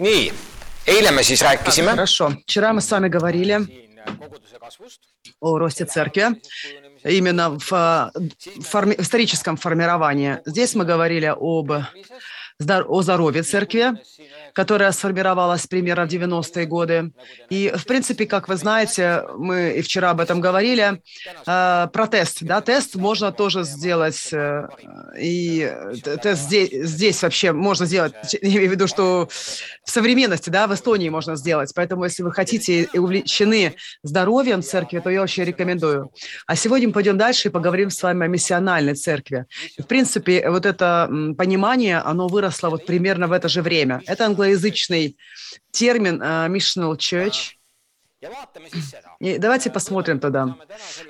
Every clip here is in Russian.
nii, eile me siis rääkisime. Вчера мы с говорили о росте церкви, именно в, э, форми- в историческом формировании. Здесь мы говорили об о здоровье церкви, которая сформировалась примерно в 90-е годы. И, в принципе, как вы знаете, мы и вчера об этом говорили, э, про тест. Да, тест можно тоже сделать, э, и т- тест здесь, здесь вообще можно сделать, я имею в виду, что в современности, да, в Эстонии можно сделать. Поэтому, если вы хотите и увлечены здоровьем церкви, то я очень рекомендую. А сегодня мы пойдем дальше и поговорим с вами о миссиональной церкви. В принципе, вот это понимание, оно выросло вот примерно в это же время. Это англоязычный термин э, missional church. И давайте посмотрим тогда.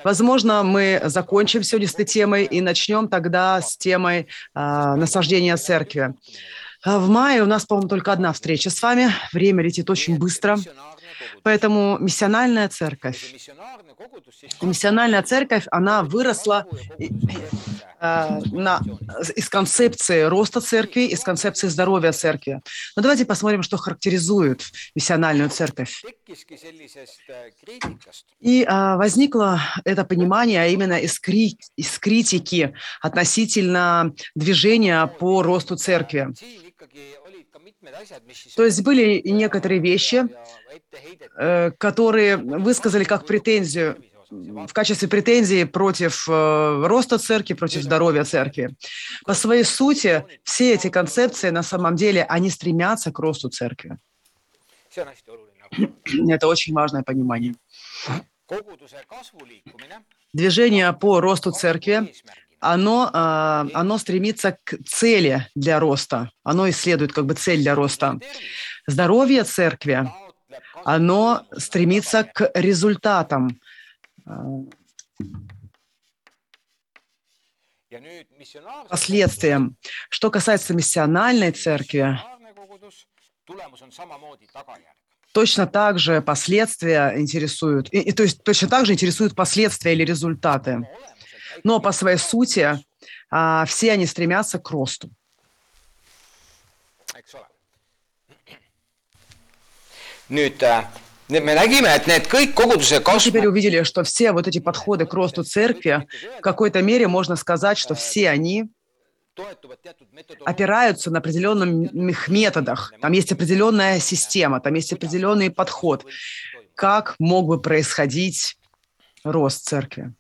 Возможно, мы закончим сегодня с этой темой и начнем тогда с темой а, насаждения церкви. А В мае у нас, по-моему, только одна встреча с вами. Время летит очень быстро. Поэтому миссиональная церковь. Миссиональная церковь, она выросла э, на, из концепции роста церкви, из концепции здоровья церкви. Но давайте посмотрим, что характеризует миссиональную церковь. И а, возникло это понимание а именно из, кри- из критики относительно движения по росту церкви. То есть были некоторые вещи, э, которые высказали как претензию в качестве претензии против э, роста церкви, против здоровья церкви. По своей сути, все эти концепции на самом деле, они стремятся к росту церкви. Это очень важное понимание. Движение по росту церкви, оно, а, оно стремится к цели для роста. Оно исследует как бы цель для роста. Здоровье церкви, оно стремится к результатам. а, последствиям. Что касается миссиональной церкви, точно так же последствия интересуют, и, и то есть точно так же интересуют последствия или результаты. Но по своей сути а, все они стремятся к росту. nüüd äh, need- me nägime, et need kõik koguduse kasv теперь увидели, что все вот эти подходы к росту церкви, в какой-то мере можно сказать, что все они опираются на определенных методах. Там есть определенная система, там есть определенный подход, как мог бы происходить рост церкви.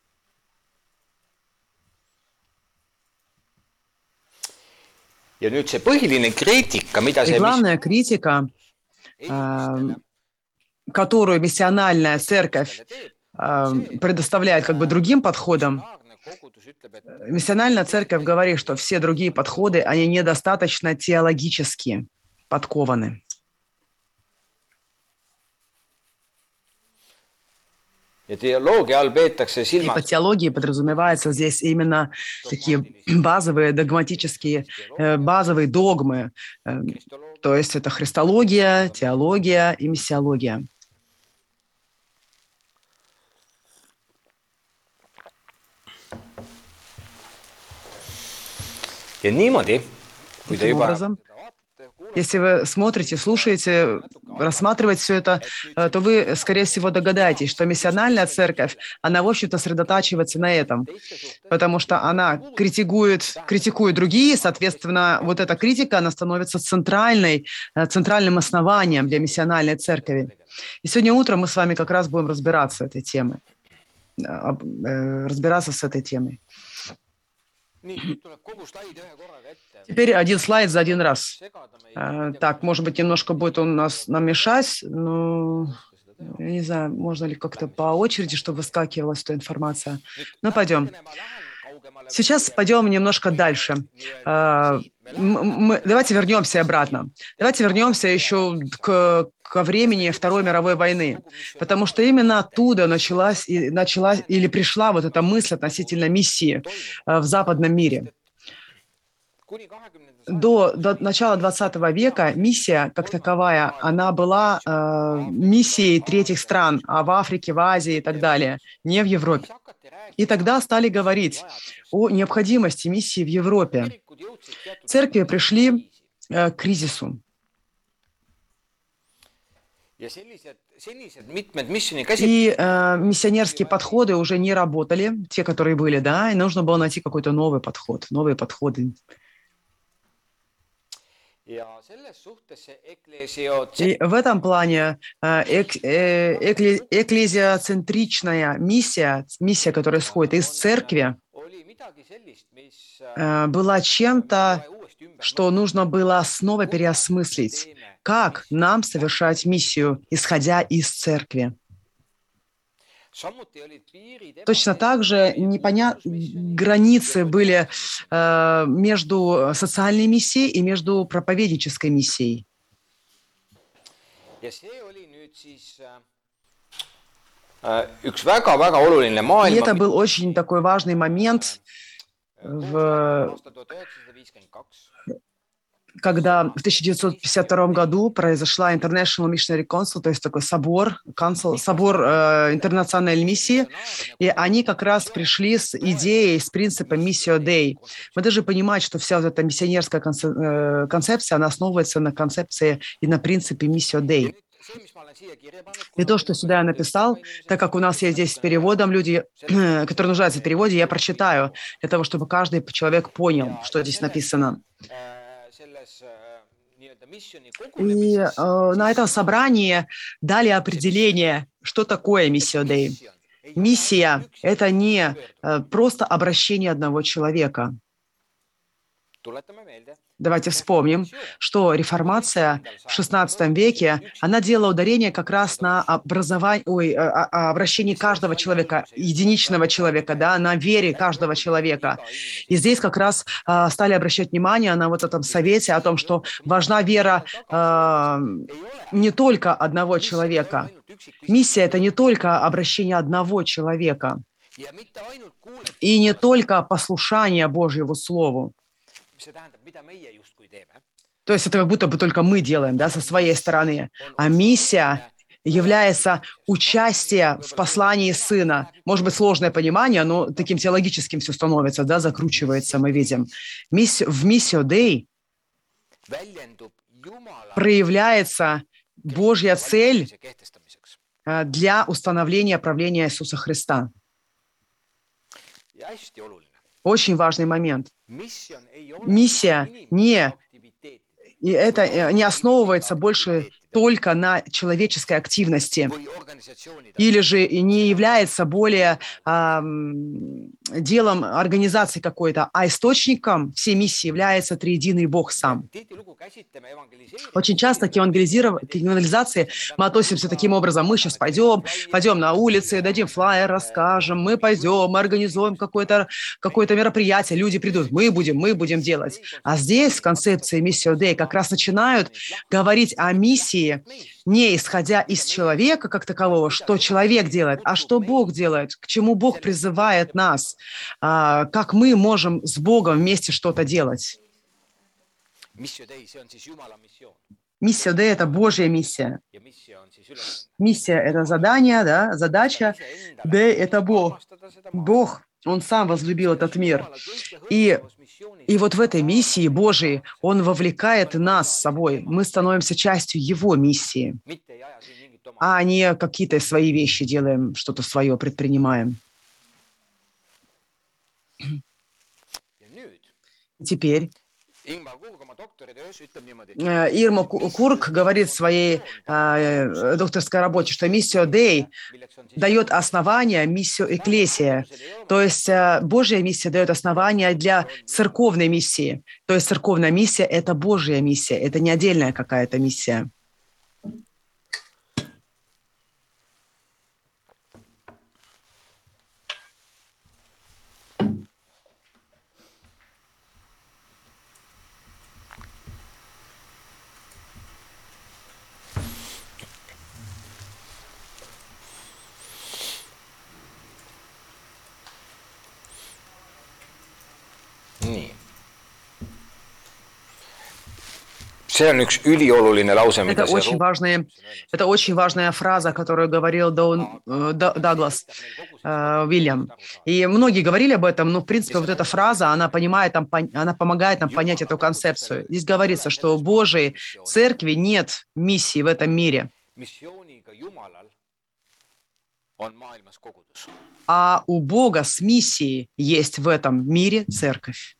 Ja nüüd see põhiline kriitika, mida И see, главная критика, которую миссиональная церковь предоставляет как бы другим подходам, миссиональная церковь говорит, что все другие подходы, они недостаточно теологически подкованы. Ja teoloogia all peetakse И silmas под теологией подразумевается здесь именно такие базовые догматические, э, базовые догмы. Э, То есть это христология, теология и миссиология. ja niimoodi, kui te juba если вы смотрите, слушаете, рассматриваете все это, э, то вы, скорее всего, догадаетесь, что миссиональная церковь, она, в общем-то, сосредотачивается на этом, потому что она критикует, критикует другие, соответственно, вот эта критика, она становится центральной, э, центральным основанием для миссиональной церкви. И сегодня утром мы с вами как раз будем разбираться этой темой, э, разбираться с этой темой. Теперь один слайд за один раз. А, Так, может быть, немножко будет у нас намешать, но я не знаю, можно ли как-то по очереди, чтобы выскакивалась эта информация. Ну, пойдем. Сейчас пойдем немножко дальше. А, давайте вернемся обратно. Давайте вернемся еще к, ко времени Второй мировой войны, потому что именно оттуда началась, и, началась или пришла вот эта мысль относительно миссии а, в западном мире. До, до начала 20 века миссия как таковая, она была э, миссией третьих стран, а в Африке, в Азии и так далее, не в Европе. И тогда стали говорить о необходимости миссии в Европе. Церкви пришли э, к кризису. И э, миссионерские подходы уже не работали, те, которые были, да, и нужно было найти какой-то новый подход, новые подходы. И в этом плане эк, э, экли, экклезиоцентричная миссия, миссия, которая исходит из церкви, была чем-то, что нужно было снова переосмыслить, как нам совершать миссию, исходя из церкви. Точно так же непоня... границы были э, между социальной миссией и между проповеднической миссией. И это был очень такой важный момент в когда в 1952 году произошла International Missionary Council, то есть такой собор, council, собор э, интернациональной миссии, и они как раз пришли с идеей, с принципом Missio Dei. Мы даже понимаем, что вся вот эта миссионерская э, концепция, она основывается на концепции и на принципе Missio Dei. И то, что сюда я написал, так как у нас есть здесь с переводом люди, которые нуждаются в переводе, я прочитаю, для того, чтобы каждый человек понял, что здесь написано. И э, на этом собрании дали определение, что такое миссия Дэй. Миссия – это не э, просто обращение одного человека. Давайте вспомним, что реформация в XVI веке, она делала ударение как раз на образование, ой, а, а, обращении каждого человека, единичного человека, да, на вере каждого человека. И здесь как раз а, стали обращать внимание на вот этом совете о том, что важна вера а, не только одного человека. Миссия – это не только обращение одного человека. И не только послушание Божьему Слову. То есть это как будто бы только мы делаем, да, со своей стороны. А миссия является участие в послании сына. Может быть, сложное понимание, но таким теологическим все становится, да, закручивается, мы видим. Миссию, в миссию Дей проявляется Божья цель э, для установления правления Иисуса Христа. Очень важный момент. Миссия не и это э, не основывается больше только на человеческой активности или же не является более э, делом организации какой-то, а источником всей миссии является триединый Бог сам. Очень часто к, евангелизации мы относимся таким образом. Мы сейчас пойдем, пойдем на улицы, дадим флайер, расскажем, мы пойдем, мы организуем какое-то какое мероприятие, люди придут, мы будем, мы будем делать. А здесь в концепции Миссио Дэй как раз начинают говорить о миссии миссии, не исходя из человека как такового, что человек делает, а что Бог делает, к чему Бог призывает нас, а, как мы можем с Богом вместе что-то делать. Миссия Д – это Божья миссия. Миссия – это задание, да, задача. Д – это Бог. Бог, Он сам возлюбил этот мир. И и вот в этой миссии Божией Он вовлекает нас с собой. Мы становимся частью Его миссии, а не какие-то свои вещи делаем, что-то свое предпринимаем. Теперь Ирма Курк говорит в своей э, докторской работе, что миссия Дей дает основания миссию Экклесия. То есть э, Божья миссия дает основания для церковной миссии. То есть церковная миссия – это Божья миссия, это не отдельная какая-то миссия. See on üks ülioluline lause, mida это очень важная, это очень важная фраза, которую говорил Дон, э, Даглас э, Уильям. И многие говорили об этом, но в принципе вот эта фраза, она понимает, она помогает нам понять эту концепцию. Здесь говорится, что у Божьей церкви нет миссии в этом мире. А у Бога с миссией есть в этом мире церковь.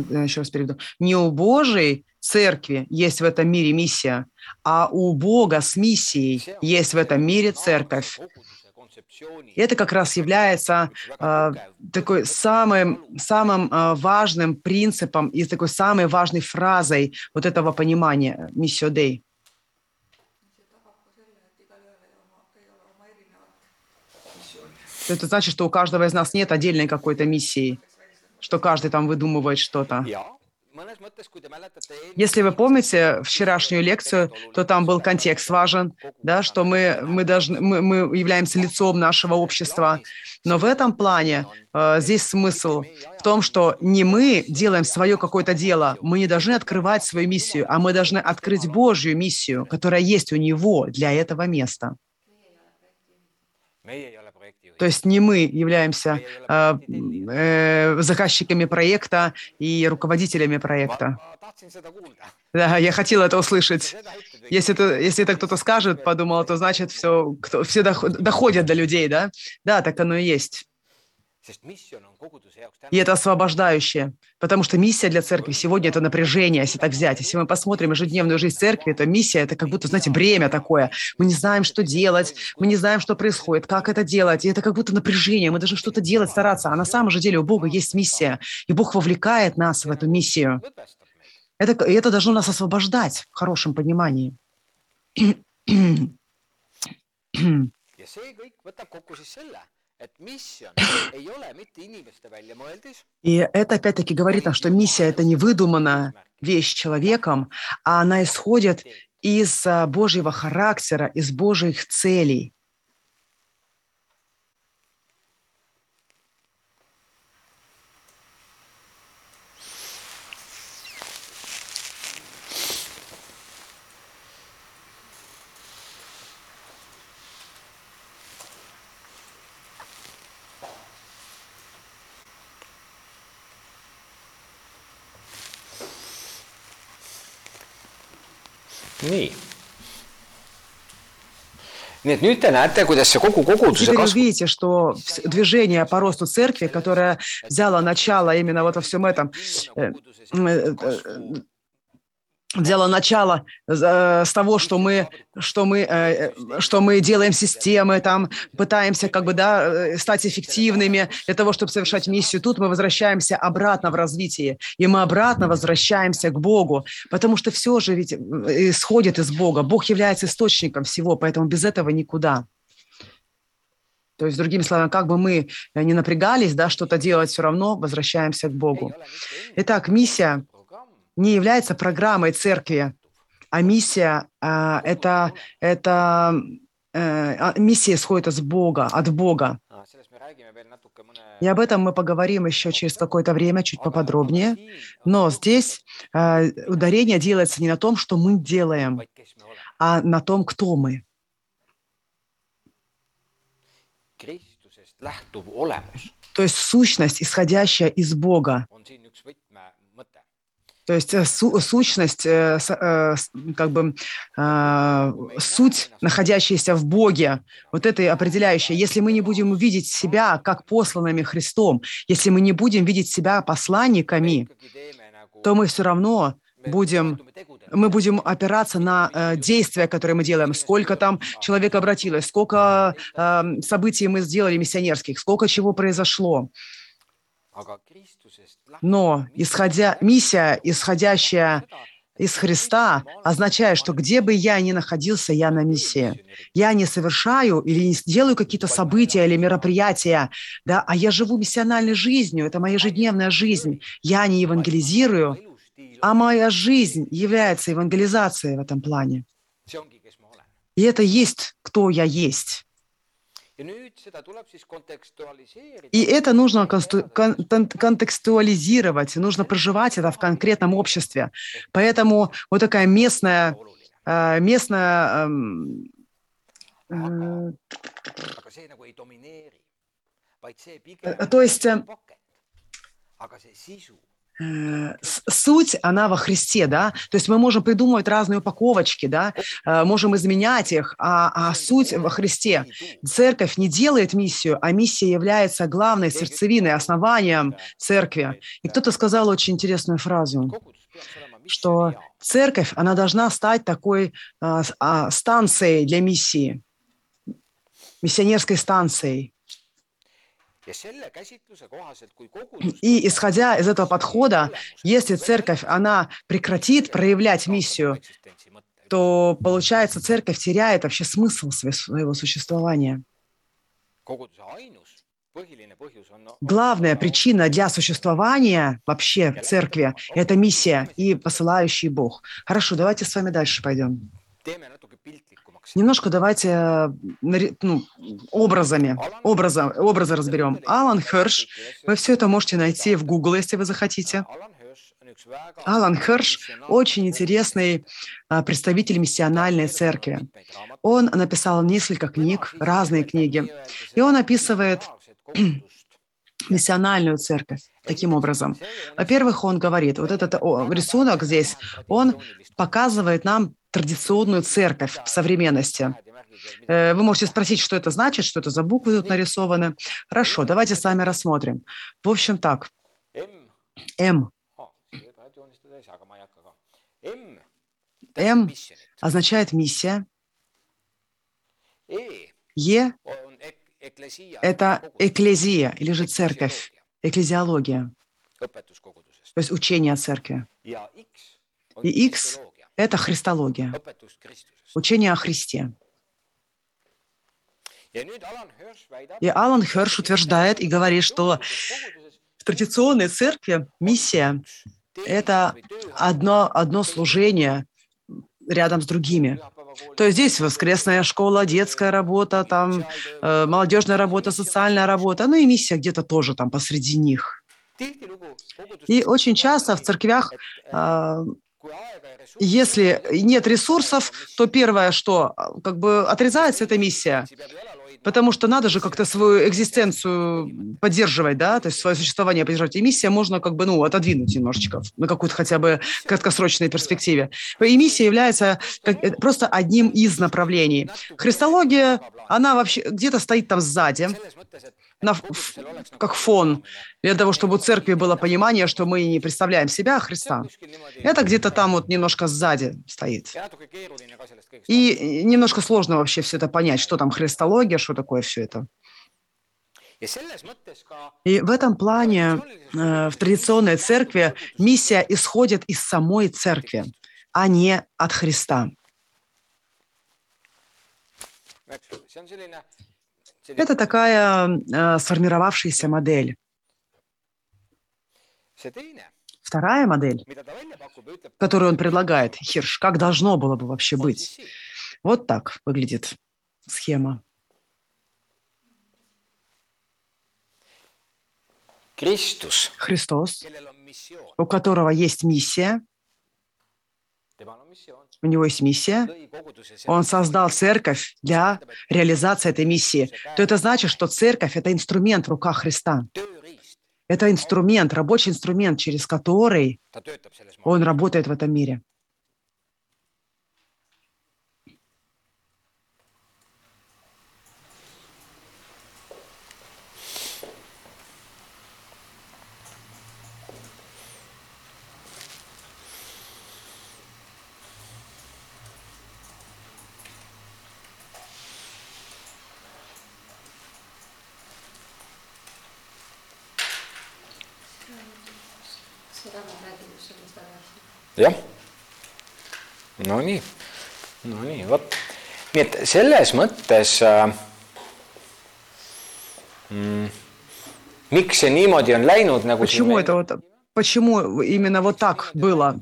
Еще раз переведу. Не у Божьей церкви есть в этом мире миссия, а у Бога с миссией есть в этом мире церковь. И это как раз является э, такой самым, самым э, важным принципом и такой самой важной фразой вот этого понимания «миссио Дей». Это значит, что у каждого из нас нет отдельной какой-то миссии что каждый там выдумывает что-то. Если вы помните вчерашнюю лекцию, то там был контекст важен, да, что мы, мы, должны, мы, мы являемся лицом нашего общества. Но в этом плане э, здесь смысл в том, что не мы делаем свое какое-то дело, мы не должны открывать свою миссию, а мы должны открыть Божью миссию, которая есть у Него для этого места. То есть не мы являемся э, э, заказчиками проекта и руководителями проекта. Да, я хотел это услышать. Если это, если это кто-то скажет, подумала, то значит все, кто, все доходят до людей, да? Да, так оно и есть. И это освобождающее, потому что миссия для церкви сегодня – это напряжение, если так взять. Если мы посмотрим ежедневную жизнь церкви, то миссия – это как будто, знаете, бремя такое. Мы не знаем, что делать, мы не знаем, что происходит, как это делать. И это как будто напряжение, мы должны что-то делать, стараться. А на самом же деле у Бога есть миссия, и Бог вовлекает нас в эту миссию. Это, и это должно нас освобождать в хорошем понимании. И это опять-таки говорит нам, что миссия – это не выдуманная вещь человеком, а она исходит из а, Божьего характера, из Божьих целей. Nii. nii et nüüd te näete, kuidas see kogu koguduse Теперь вы видите, что движение по росту церкви, которое взяло начало именно вот во всем этом, э, э, взяло начало э, с того, что мы, что мы, э, что мы делаем системы, там пытаемся как бы да э, стать эффективными для того, чтобы совершать миссию. Тут мы возвращаемся обратно в развитие, и мы обратно возвращаемся к Богу, потому что все же ведь исходит из Бога. Бог является источником всего, поэтому без этого никуда. То есть, другими словами, как бы мы не напрягались, да, что-то делать, все равно возвращаемся к Богу. Итак, миссия не является программой церкви, а миссия а, это, это а, миссия исходит от Бога, от Бога. И об этом мы поговорим еще через какое-то время, чуть поподробнее. Но здесь э, ударение делается не на том, что мы делаем, а на том, кто мы. То есть сущность, исходящая из Бога. То есть э, су сущность, э, э, как бы суть, находящаяся в Боге, вот это определяющее. Если мы не будем видеть себя как посланными Христом, если мы не будем видеть себя посланниками, то мы все равно будем, мы будем опираться на э, действия, которые мы делаем. Сколько там человек обратилось, сколько э, событий мы сделали миссионерских, сколько чего произошло. Но исходя, миссия, исходящая из Христа, означает, что где бы я ни находился, я на миссии. Я не совершаю или не делаю какие-то события или мероприятия, да, а я живу миссиональной жизнью, это моя ежедневная жизнь. Я не евангелизирую, а моя жизнь является евангелизацией в этом плане. И это есть, кто я есть. И это нужно контекстуализировать, нужно проживать это в конкретном обществе. Поэтому вот такая местная, э, местная эм, э, Э, то есть суть, она во Христе, да, то есть мы можем придумывать разные упаковочки, да, э, можем изменять их, а, а суть во Христе. Церковь не делает миссию, а миссия является главной сердцевиной, основанием церкви. И кто-то сказал очень интересную фразу, что церковь, она должна стать такой а, а, станцией для миссии, миссионерской станцией. И исходя из этого подхода, если церковь, она прекратит проявлять миссию, то, получается, церковь теряет вообще смысл своего существования. Главная причина для существования вообще в церкви – это миссия и посылающий Бог. Хорошо, давайте с вами дальше пойдем. Немножко давайте э, ну, образами, образа, образы разберем. Алан Херш, вы все это можете найти в Google, если вы захотите. Алан Херш – очень интересный а, представитель миссиональной церкви. Он написал несколько книг, разные книги, и он описывает миссиональную церковь таким образом. Во-первых, он говорит, вот этот рисунок здесь, он показывает нам традиционную церковь в современности. Э, вы можете спросить, что это значит, что это за буквы тут нарисованы. Хорошо, давайте сами рассмотрим. В общем так, М. М означает миссия. Е – это эклезия или же церковь, эклезиология, то есть учение о церкви. И X это христология, учение о Христе. И Алан Херш утверждает и говорит, что в традиционной церкви миссия – это одно, одно служение рядом с другими. То есть здесь воскресная школа, детская работа, там э, молодежная работа, социальная работа, ну и миссия где-то тоже там посреди них. И очень часто в церквях э, если нет ресурсов, то первое, что как бы отрезается эта миссия, потому что надо же как-то свою экзистенцию поддерживать, да, то есть свое существование поддерживать. И миссия можно как бы, ну, отодвинуть немножечко на какую-то хотя бы краткосрочной перспективе. И миссия является как, э, просто одним из направлений. Христология, она вообще где-то стоит там сзади, на, как фон, для того, чтобы у церкви было понимание, что мы не представляем себя, а Христа. Это где-то там вот немножко сзади стоит. И немножко сложно вообще все это понять, что там христология, что такое все это. И в этом плане э, в традиционной церкви миссия исходит из самой церкви, а не от Христа. Это такая э, сформировавшаяся модель. Вторая модель, которую он предлагает, Хирш, как должно было бы вообще быть. Вот так выглядит схема. Христос, Христос, у которого есть миссия, у него есть миссия, он создал церковь для реализации этой миссии, то это значит, что церковь – это инструмент в руках Христа. Это инструмент, рабочий инструмент, через который он работает в этом мире. Jah, no nii, no nii, vot, nii et selles mõttes äh, mm, miks see niimoodi on läinud nagu Почему это вот, почему именно вот так было?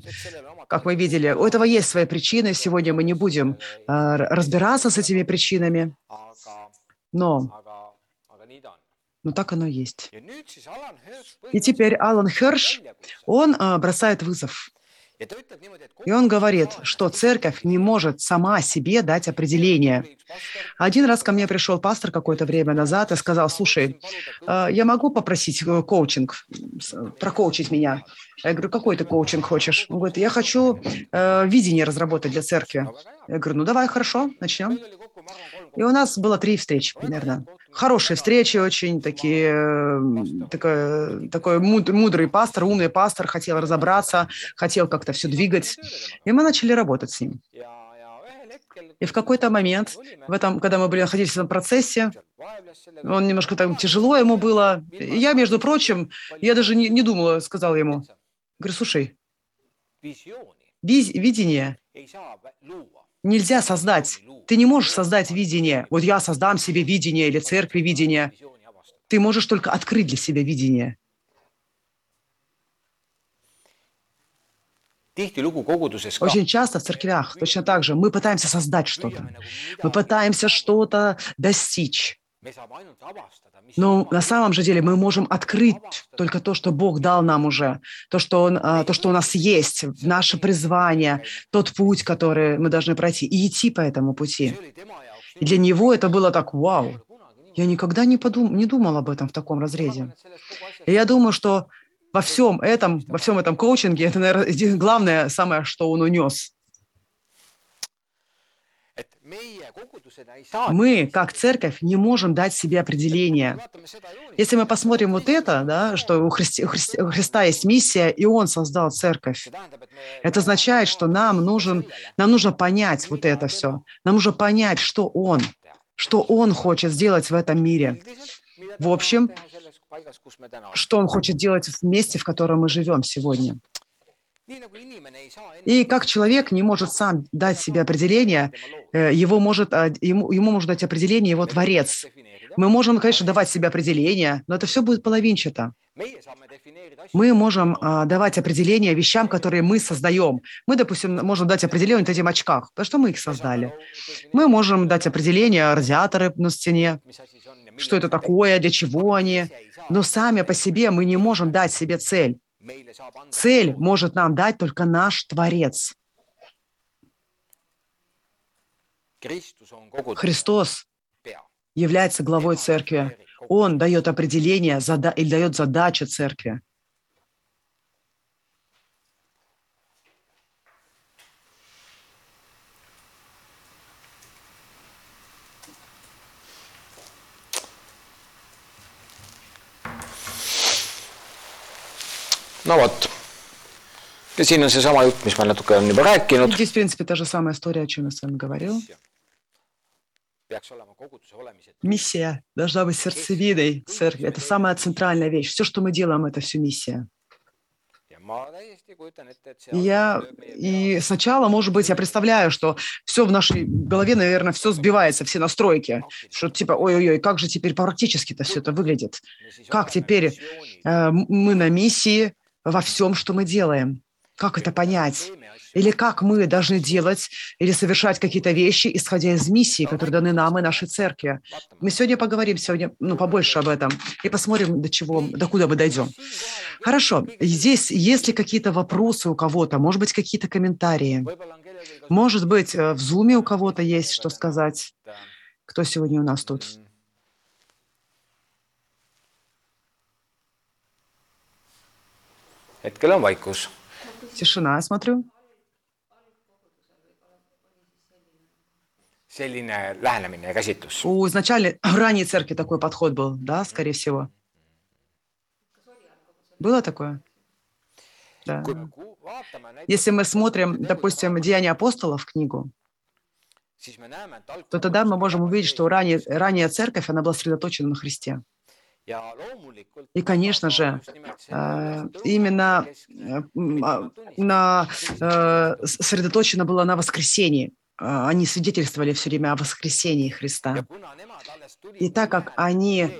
Как мы видели, у этого есть свои причины. Сегодня мы не будем э, разбираться с этими причинами, но но так оно есть. И теперь Алан Херш, он э, бросает вызов И он говорит, что церковь не может сама себе дать определение. Один раз ко мне пришел пастор какое-то время назад и сказал, слушай, э, я могу попросить э, коучинг, прокоучить меня? Я говорю, какой ты коучинг хочешь? Он говорит, я хочу э, видение разработать для церкви. Я говорю, ну давай, хорошо, начнем. И у нас было три встречи примерно. Хорошие встречи, очень такие, такой, такой мудрый пастор, умный пастор, хотел разобраться, хотел как-то все двигать. И мы начали работать с ним. И в какой-то момент, в этом, когда мы были находились в этом процессе, он немножко там тяжело ему было. И я, между прочим, я даже не, не думала, сказала ему, говорю, слушай, видение нельзя создать. Ты не можешь создать видение. Вот я создам себе видение или церкви видение. Ты можешь только открыть для себя видение. Очень часто в церквях точно так же мы пытаемся создать что-то. Мы пытаемся что-то достичь. Но на самом же деле мы можем открыть только то, что Бог дал нам уже, то, что, он, а, то, что у нас есть, наше призвание, тот путь, который мы должны пройти, и идти по этому пути. И для него это было так, вау, я никогда не, подум, не думал об этом в таком разрезе. И я думаю, что во всем этом, во всем этом коучинге, это, наверное, главное, самое, что он унес. Мы, как церковь, не можем дать себе определение. Если мы посмотрим вот это, да, что у, Христи, у, Христи, у Христа есть миссия, и Он создал церковь, это означает, что нам, нужен, нам нужно понять вот это все. Нам нужно понять, что Он, что Он хочет сделать в этом мире. В общем, что Он хочет делать в месте, в котором мы живем сегодня. И как человек не может сам дать себе определение, э, его может, а, ему, ему может дать определение его Творец. Мы можем, конечно, давать себе определение, но это все будет половинчато. Мы можем а, давать определение вещам, которые мы создаем. Мы, допустим, можем дать определение вот этим очках, потому что мы их создали. Мы можем дать определение радиаторы на стене, что это такое, для чего они. Но сами по себе мы не можем дать себе цель. Цель может нам дать только наш Творец. Христос является главой церкви. Он дает определение зада или дает задачу церкви. No vot. ja siin on seesama jutt, mis ma natuke olen juba rääkinud. Здесь, в принципе, та же самая история, о чем я с вами говорил. Миссия должна быть сердцевидой церкви. Это самая центральная вещь. Все, что мы делаем, это все миссия. Я и сначала, может быть, я представляю, что все в нашей голове, наверное, все сбивается, все настройки, что типа, ой-ой-ой, как же теперь практически-то все это выглядит? Как теперь э, мы на миссии, во всем, что мы делаем. Как это понять? Или как мы должны делать или совершать какие-то вещи, исходя из миссии, которые даны нам и нашей церкви. Мы сегодня поговорим сегодня ну, побольше об этом и посмотрим, до чего, до куда мы дойдем. Хорошо. Здесь, есть ли какие-то вопросы у кого-то, может быть, какие-то комментарии? Может быть, э, в Зуме у кого-то есть что сказать? Кто сегодня у нас тут? Hetkel on vaikus. Тишина, я смотрю. selline lähenemine ja käsitlus. У изначально ранней церкви такой подход был, да, скорее всего. Было такое? Да. Если мы смотрим, допустим, «Деяния апостолов» книгу, то тогда мы можем увидеть, что ранее, ранняя церковь, она была сосредоточена на Христе. И, конечно же, э, именно э, на, э, сосредоточено было на воскресении. Они свидетельствовали все время о воскресении Христа. И так как они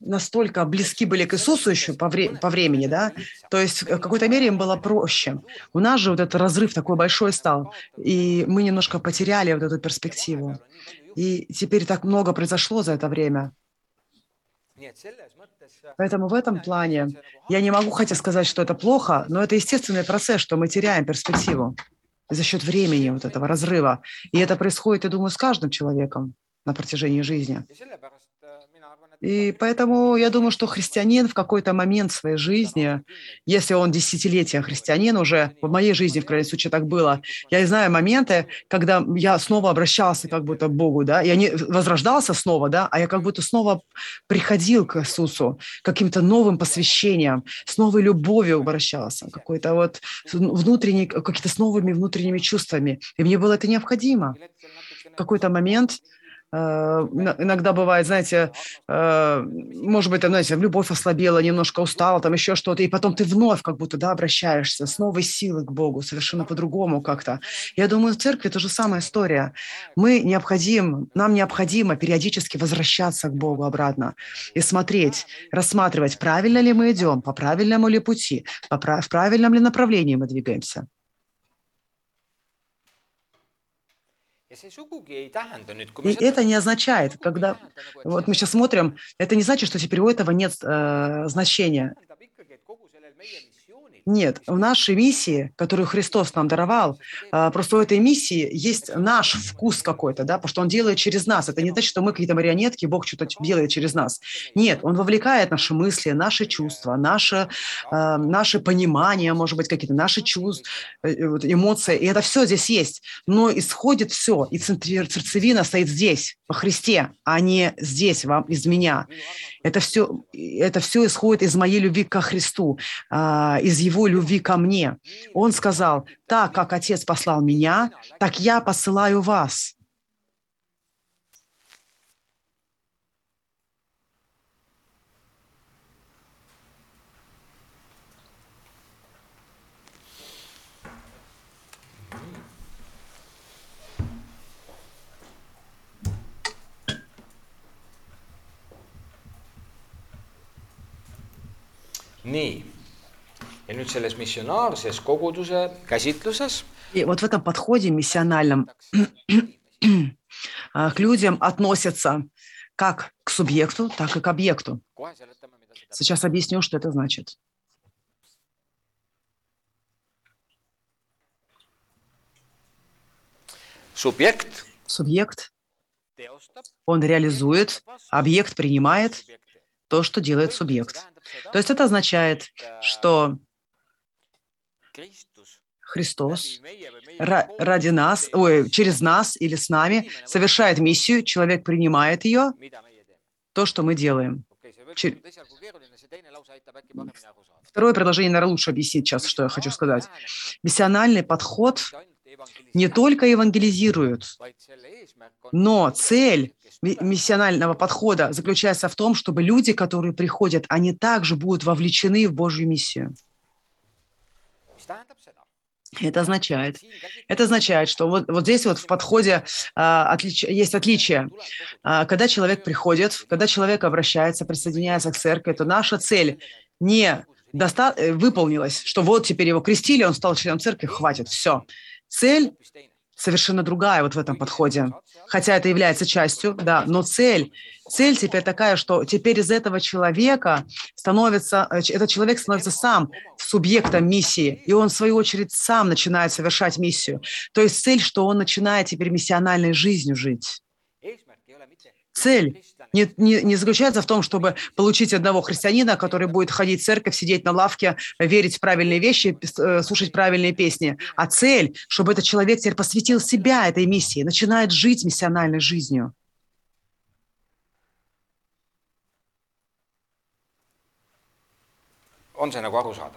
настолько близки были к Иисусу еще по, вре- по времени, да, то есть в какой-то мере им было проще. У нас же вот этот разрыв такой большой стал, и мы немножко потеряли вот эту перспективу. И теперь так много произошло за это время. Поэтому в этом плане я не могу хотя сказать, что это плохо, но это естественный процесс, что мы теряем перспективу за счет времени вот этого разрыва. И это происходит, я думаю, с каждым человеком на протяжении жизни. И поэтому я думаю, что христианин в какой-то момент своей жизни, если он десятилетия христианин уже, в моей жизни, в крайнем случае, так было, я знаю моменты, когда я снова обращался как будто к Богу, да, я не возрождался снова, да, а я как будто снова приходил к Иисусу каким-то новым посвящением, с новой любовью обращался, какой-то вот внутренний, какие-то с новыми внутренними чувствами. И мне было это необходимо. В какой-то момент иногда бывает, знаете, э, может быть, там, знаете, любовь ослабела, немножко устала, там еще что-то, и потом ты вновь как будто, да, обращаешься с новой силой к Богу, совершенно по-другому как-то. Я думаю, в церкви то же самая история. Мы необходим, нам необходимо периодически возвращаться к Богу обратно и смотреть, рассматривать, правильно ли мы идем, по правильному ли пути, по в правильном ли направлении мы двигаемся. И это не означает, когда вот мы сейчас смотрим, это не значит, что теперь у этого нет э, значения. Нет, в нашей миссии, которую Христос нам даровал, а, просто у этой миссии есть наш вкус какой-то, да, потому что Он делает через нас. Это не значит, что мы какие-то марионетки, Бог что-то делает через нас. Нет, Он вовлекает наши мысли, наши чувства, наше, а, наше понимание, может быть, какие-то наши чувства, э, эмоции, и это все здесь есть. Но исходит все, и сердцевина стоит здесь, во Христе, а не здесь, вам, из меня. Это все, это все исходит из моей любви ко Христу, а, из Его любви ко мне. Он сказал, так как Отец послал меня, так я посылаю вас. Nii, ja nüüd selles missionaarses koguduse käsitluses. В этом подходе миссиональном к людям относятся как к субъекту, так и к объекту. Сейчас объясню, что это значит. Субъект. Субъект. Он реализует, объект принимает то, что делает субъект. То есть это означает, что Христос ради нас, ой, через нас или с нами совершает миссию, человек принимает ее, то, что мы делаем. Второе предложение, наверное, лучше объяснить сейчас, что я хочу сказать. Миссиональный подход не только евангелизирует, но цель миссионального подхода заключается в том, чтобы люди, которые приходят, они также будут вовлечены в Божью миссию. Это означает, это означает, что вот, вот здесь вот в подходе а, отлич, есть отличие. А, когда человек приходит, когда человек обращается, присоединяется к церкви, то наша цель не доста- э, выполнилась, что вот теперь его крестили, он стал членом церкви, хватит, все. Цель совершенно другая вот в этом подходе. Хотя это является частью, да, но цель, цель теперь такая, что теперь из этого человека становится, э, этот человек становится сам субъектом миссии, и он, в свою очередь, сам начинает совершать миссию. То есть цель, что он начинает теперь миссиональной жизнью жить. Цель не, не, не заключается в том, чтобы получить одного христианина, который будет ходить в церковь, сидеть на лавке, верить в правильные вещи, э, слушать правильные песни, а цель, чтобы этот человек теперь посвятил себя этой миссии, начинает жить миссиональной жизнью.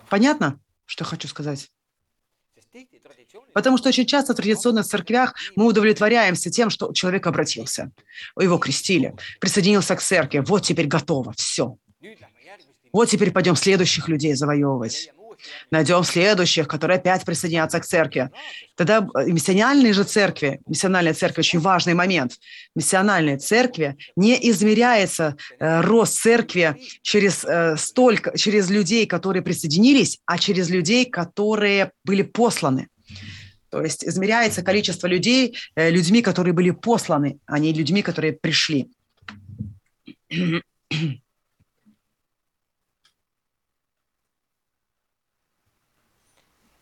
Понятно, что хочу сказать? Потому что очень часто в традиционных церквях мы удовлетворяемся тем, что человек обратился, его крестили, присоединился к церкви, вот теперь готово, все. Вот теперь пойдем следующих людей завоевывать. Найдем следующих, которые опять присоединятся к церкви. Тогда э, миссиональные же церкви, миссиональная церковь очень важный момент. Миссиональные церкви не измеряется э, рост церкви через э, столько, через людей, которые присоединились, а через людей, которые были посланы. То есть измеряется количество людей э, людьми, которые были посланы, а не людьми, которые пришли.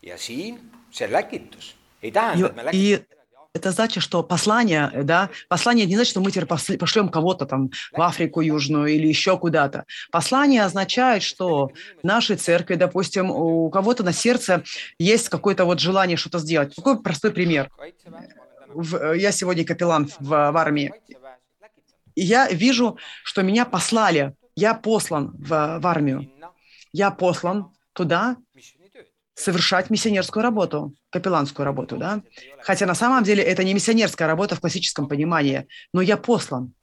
Ja siin see läkitus ei tähenda, et me И läkitame это значит, что послание, да, послание не значит, что мы теперь пошлем кого-то там в Африку Южную или еще куда-то. Послание означает, что в нашей церкви, допустим, у кого-то на сердце есть какое-то вот желание что-то сделать. Такой простой пример. В- Я сегодня капеллан в, в армии. И я вижу, что меня послали. Я послан в, в армию. Я послан туда совершать миссионерскую работу, капелланскую работу, да. Хотя на самом деле это не миссионерская работа в классическом понимании, но я послан.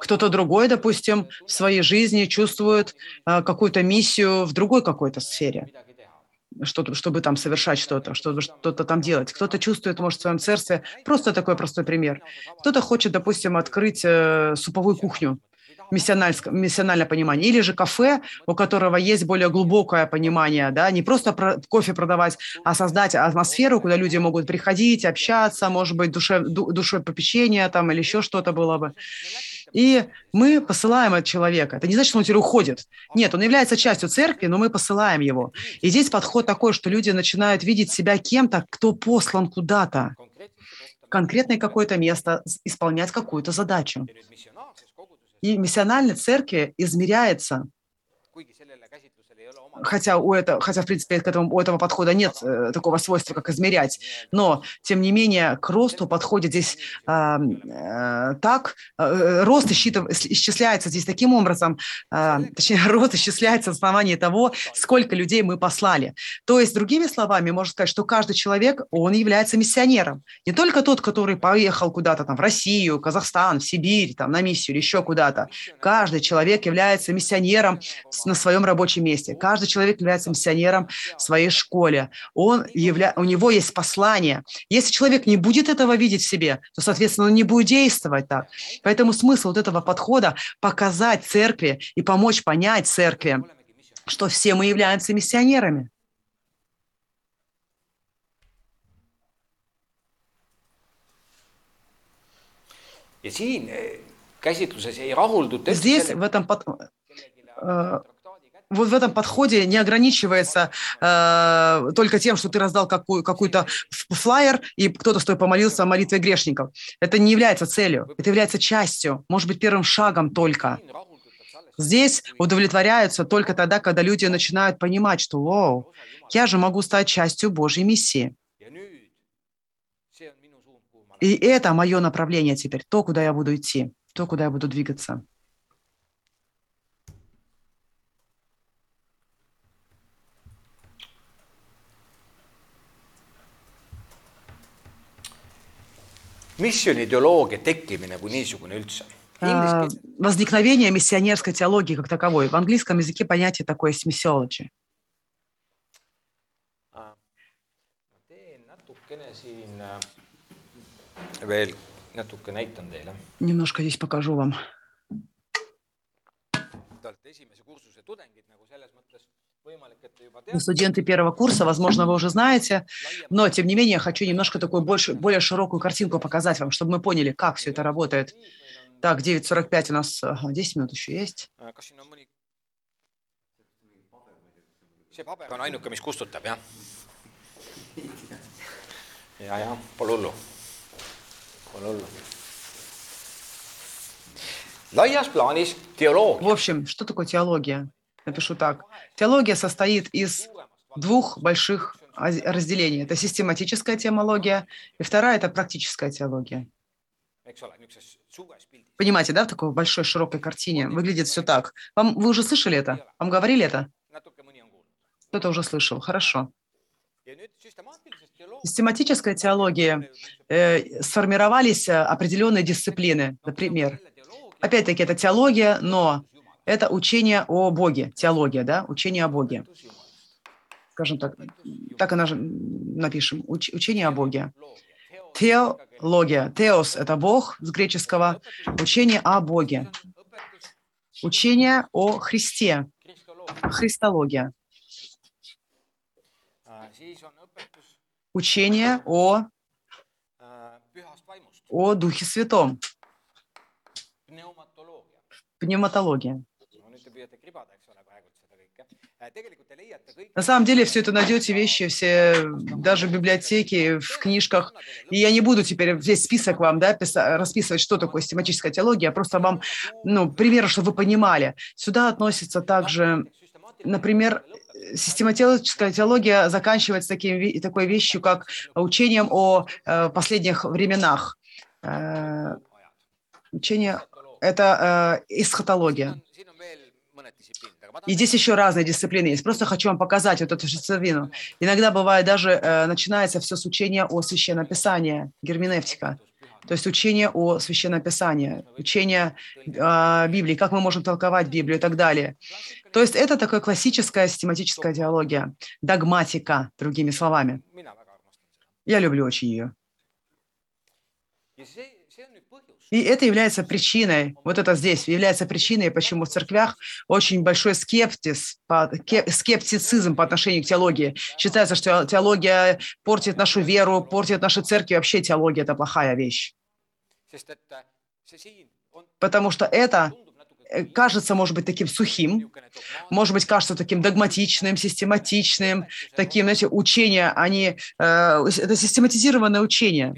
Кто-то другой, допустим, в своей жизни чувствует э, какую-то миссию в другой какой-то сфере, что чтобы там совершать что-то, чтобы что-то там делать. Кто-то чувствует, может, в своем церкве, просто такой простой пример. Кто-то хочет, допустим, открыть э, суповую кухню, миссиональное понимание, или же кафе, у которого есть более глубокое понимание, да, не просто про- кофе продавать, а создать атмосферу, куда люди могут приходить, общаться, может быть, душе, ду- душой попечения там или еще что-то было бы. И мы посылаем этого человека. Это не значит, что он теперь уходит. Нет, он является частью церкви, но мы посылаем его. И здесь подход такой, что люди начинают видеть себя кем-то, кто послан куда-то, конкретное какое-то место, исполнять какую-то задачу. И миссиональной церкви измеряется, хотя, у это, хотя в принципе, к этому, у этого подхода нет э, такого свойства, как измерять, но, тем не менее, к росту подходит здесь э, э, так, э, рост исчитыв- исчисляется здесь таким образом, э, точнее, рост исчисляется на основании того, сколько людей мы послали. То есть, другими словами, можно сказать, что каждый человек, он является миссионером. Не только тот, который поехал куда-то там в Россию, Казахстан, в Сибирь, там на миссию или еще куда-то. Каждый человек является миссионером на своем рабочем месте. Каждый человек является миссионером в своей школе. Он явля... У него есть послание. Если человек не будет этого видеть в себе, то, соответственно, он не будет действовать так. Поэтому смысл вот этого подхода – показать церкви и помочь понять церкви, что все мы являемся миссионерами. ja siin eh, käsitluses ei rahulduta üldse Здесь, в этом, под- э, вот в этом подходе не ограничивается э, только тем, что ты раздал какую, какую-то флаер, и кто-то с тобой помолился о молитве грешников. Это не является целью, это является частью, может быть, первым шагом только. Здесь удовлетворяются только тогда, когда люди начинают понимать, что «Вау, я же могу стать частью Божьей миссии». И это мое направление теперь, то, куда я буду идти, то, куда я буду двигаться. missiooni ideoloogia tekkimine kui niisugune üldse А, Inglise возникновение миссионерской теологии как таковой. В английском языке понятие такое есть missiology. ma teen natukene siin äh, veel natuke näitan teile Немножко здесь покажу вам. te olete esimese kursuse tudengid nagu selles mõttes студенты первого курса, возможно, вы уже знаете, но, тем не менее, я хочу немножко такую больше, более широкую картинку показать вам, чтобы мы поняли, как все это работает. Так, 9.45 у нас, ага, 10 минут еще есть. Mõni see paber on ainuke mis kustutab jah ja ja pole hullu pole hullu laias plaanis В общем, что такое теология? Напишу так. Теология состоит из двух больших аз- разделений. Это систематическая теология, и вторая – это практическая теология. Понимаете, да, в такой большой широкой картине выглядит все так. Вам, вы уже слышали это? Вам говорили это? Кто-то уже слышал. Хорошо. Систематическая теология э, сформировались э, определенные дисциплины. Например, опять-таки, это теология, но это учение о Боге. Теология, да, учение о Боге. Скажем так, так и напишем. Уч- учение о Боге. Теология. Теос – это Бог с греческого. Учение о Боге. Учение о Христе. Христология. Учение о, о Духе Святом. Пневматология. На самом деле все это найдете вещи, все, даже в библиотеке, в книжках. И я не буду теперь весь список вам да, расписывать, что такое систематическая теология, просто вам ну, примеры, чтобы вы понимали. Сюда относится также, например, систематическая теология заканчивается таким, такой вещью, как учением о э, последних временах. Э, учение – это э, эсхатология. И здесь еще разные дисциплины есть. Просто хочу вам показать вот эту сердцевину. Иногда бывает даже э, начинается все с учения о священном писании, герменевтика. То есть учение о священном писании, учение о Библии, как мы можем толковать Библию и так далее. То есть это такая классическая систематическая теология, догматика, другими словами. Я люблю очень ее. И это является причиной, вот это здесь является причиной, почему в церквях очень большой скептиз, скептицизм по отношению к теологии. Считается, что теология портит нашу веру, портит наши церкви. Вообще теология – это плохая вещь. Потому что это э, кажется, может быть, таким сухим, может быть, кажется таким догматичным, систематичным, таким, знаете, учения, они, э, это систематизированное учение.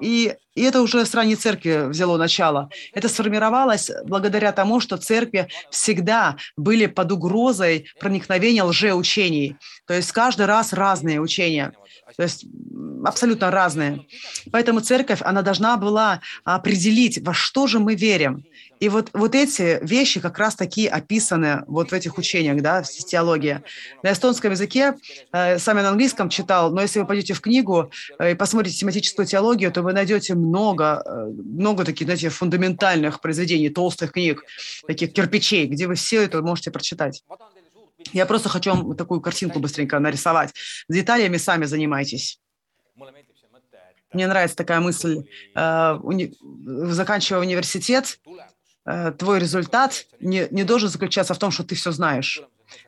И, и это уже с ранней церкви взяло начало. Это сформировалось благодаря тому, что церкви всегда были под угрозой проникновения лжеучений. То есть каждый раз разные учения. То есть абсолютно разные. Поэтому церковь, она должна была определить, во что же мы верим. И вот, вот эти вещи как раз таки описаны вот в этих учениях, да, в теологии. На эстонском языке, э, сами на английском читал, но если вы пойдете в книгу э, и посмотрите тематическую теологию, то вы найдете много, э, много таких, знаете, фундаментальных произведений, толстых книг, таких кирпичей, где вы все это можете прочитать. Я просто хочу вам такую картинку быстренько нарисовать. С деталями сами занимайтесь. Мне нравится такая мысль. Заканчивая университет, Э, твой результат не, не должен заключаться в том, что ты все знаешь,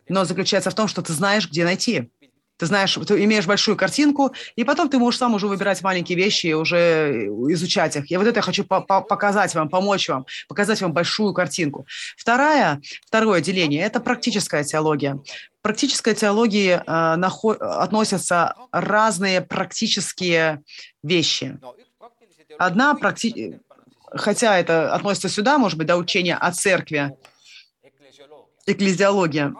но заключается в том, что ты знаешь, где найти. Ты знаешь, ты имеешь большую картинку, и потом ты можешь сам уже выбирать маленькие вещи и уже изучать их. Я вот это хочу по -по показать вам, помочь вам, показать вам большую картинку. Вторая, второе деление – это практическая теология. В практической теологии э, относятся разные практические вещи. Одна практи хотя это относится сюда, может быть, до учения о церкви, экклезиология,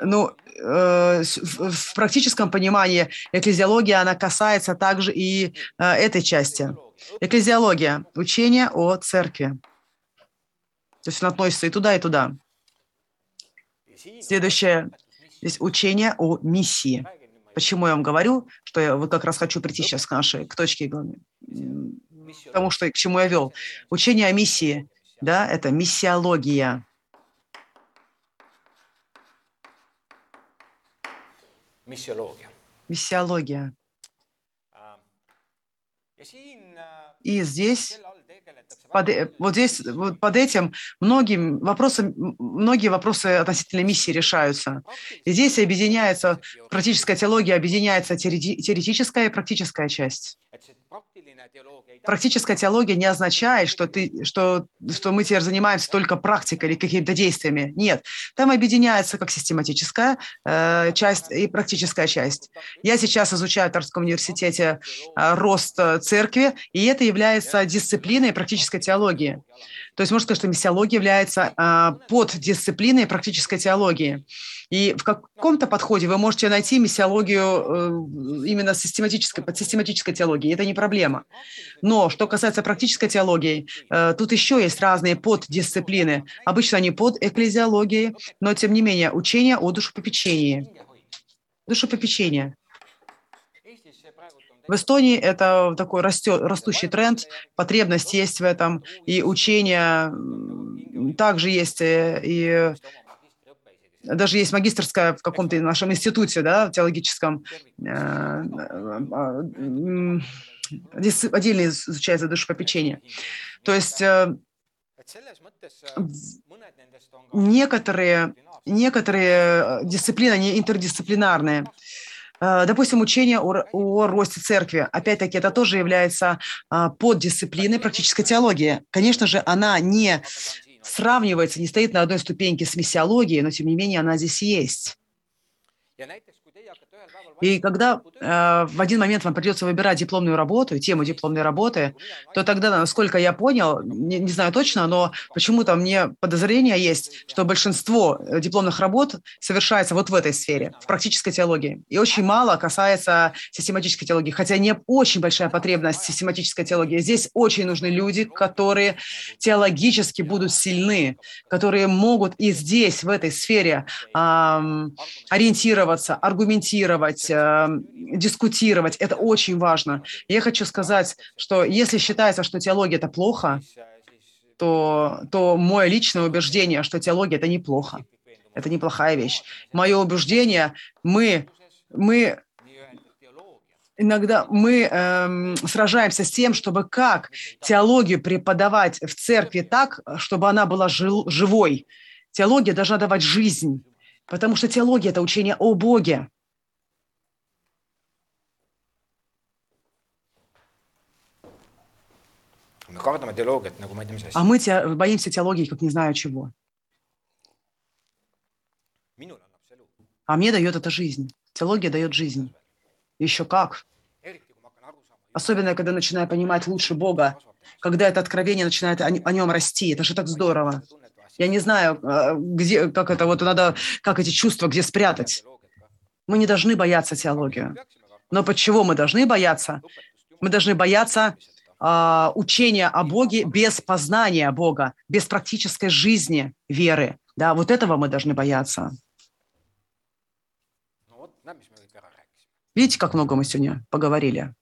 ну, э, в практическом понимании экклезиология, она касается также и э, этой части. Экклезиология – учение о церкви. То есть он относится и туда, и туда. Следующее – здесь учение о миссии. Почему я вам говорю, что я вот как раз хочу прийти сейчас к нашей, к точке тому, что, к чему я вел. Учение о миссии, да, это миссиология. Миссиология. Миссиология. И здесь под, э, вот здесь вот под этим многие вопросы, многие вопросы относительно миссии решаются. И здесь объединяется практическая теология, объединяется теоретическая и практическая часть. Практическая теология не означает, что, ты, что, что мы теперь занимаемся только практикой или какими-то действиями. Нет. Там объединяется как систематическая э, часть и практическая часть. Я сейчас изучаю в Торском университете э, рост э, церкви, и это является дисциплиной практической теологии. То есть можно сказать, что миссиология является э, поддисциплиной практической теологии. И в каком-то подходе вы можете найти миссиологию э, именно систематической, под систематической теологией. Это не проблема. Но что касается практической теологии, э, тут еще есть разные поддисциплины. Обычно они под экклезиологией, но тем не менее учение о душепопечении. Душепопечение. В Эстонии это такой растет, растущий тренд, потребность есть в этом, и учение также есть, э, и даже есть магистрская в каком-то нашем институте, да, теологическом, э, э, отдельно изучается душепопечение. То есть э, некоторые, некоторые дисциплины, они интердисциплинарные. Допустим, учение о, о росте церкви. Опять-таки, это тоже является поддисциплиной практической теологии. Конечно же, она не сравнивается, не стоит на одной ступеньке с миссиологией, но тем не менее она здесь есть. И когда э, в один момент вам придется выбирать дипломную работу, тему дипломной работы, то тогда, насколько я понял, не, не знаю точно, но почему-то мне подозрение есть, что большинство э, дипломных работ совершается вот в этой сфере, в практической теологии. И очень мало касается систематической теологии, хотя не очень большая потребность систематической теологии. Здесь очень нужны люди, которые теологически будут сильны, которые могут и здесь, в этой сфере, эм, ориентироваться, аргументировать, говорить, эм, дискутировать. Это очень важно. Я хочу сказать, что если считается, что теология – это плохо, то, то мое личное убеждение, что теология – это неплохо. Это неплохая вещь. Мое убеждение, мы, мы иногда мы эм, сражаемся с тем, чтобы как теологию преподавать в церкви так, чтобы она была жил, живой. Теология должна давать жизнь, потому что теология – это учение о Боге. Me kardame teoloogiat nagu ma ei tea, mis asi. А боимся теологии, как не знаю чего. А мне дает это жизнь. Теология дает жизнь. Еще как. Особенно, когда начинаю понимать лучше Бога, когда это откровение начинает о, о нем расти. Это же так здорово. Я не знаю, э, где, как это вот надо, как эти чувства, где спрятать. Мы не должны бояться теологию. Но почему мы должны бояться? Мы должны бояться э, учения о Боге без познания Бога, без практической жизни веры. Да, вот этого мы должны бояться. Видите, как много мы сегодня поговорили?